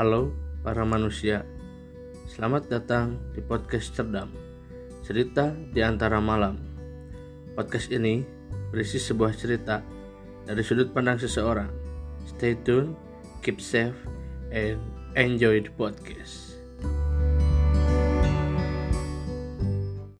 Halo para manusia, selamat datang di podcast Cerdam, cerita di antara malam. Podcast ini berisi sebuah cerita dari sudut pandang seseorang. Stay tune, keep safe, and enjoy the podcast.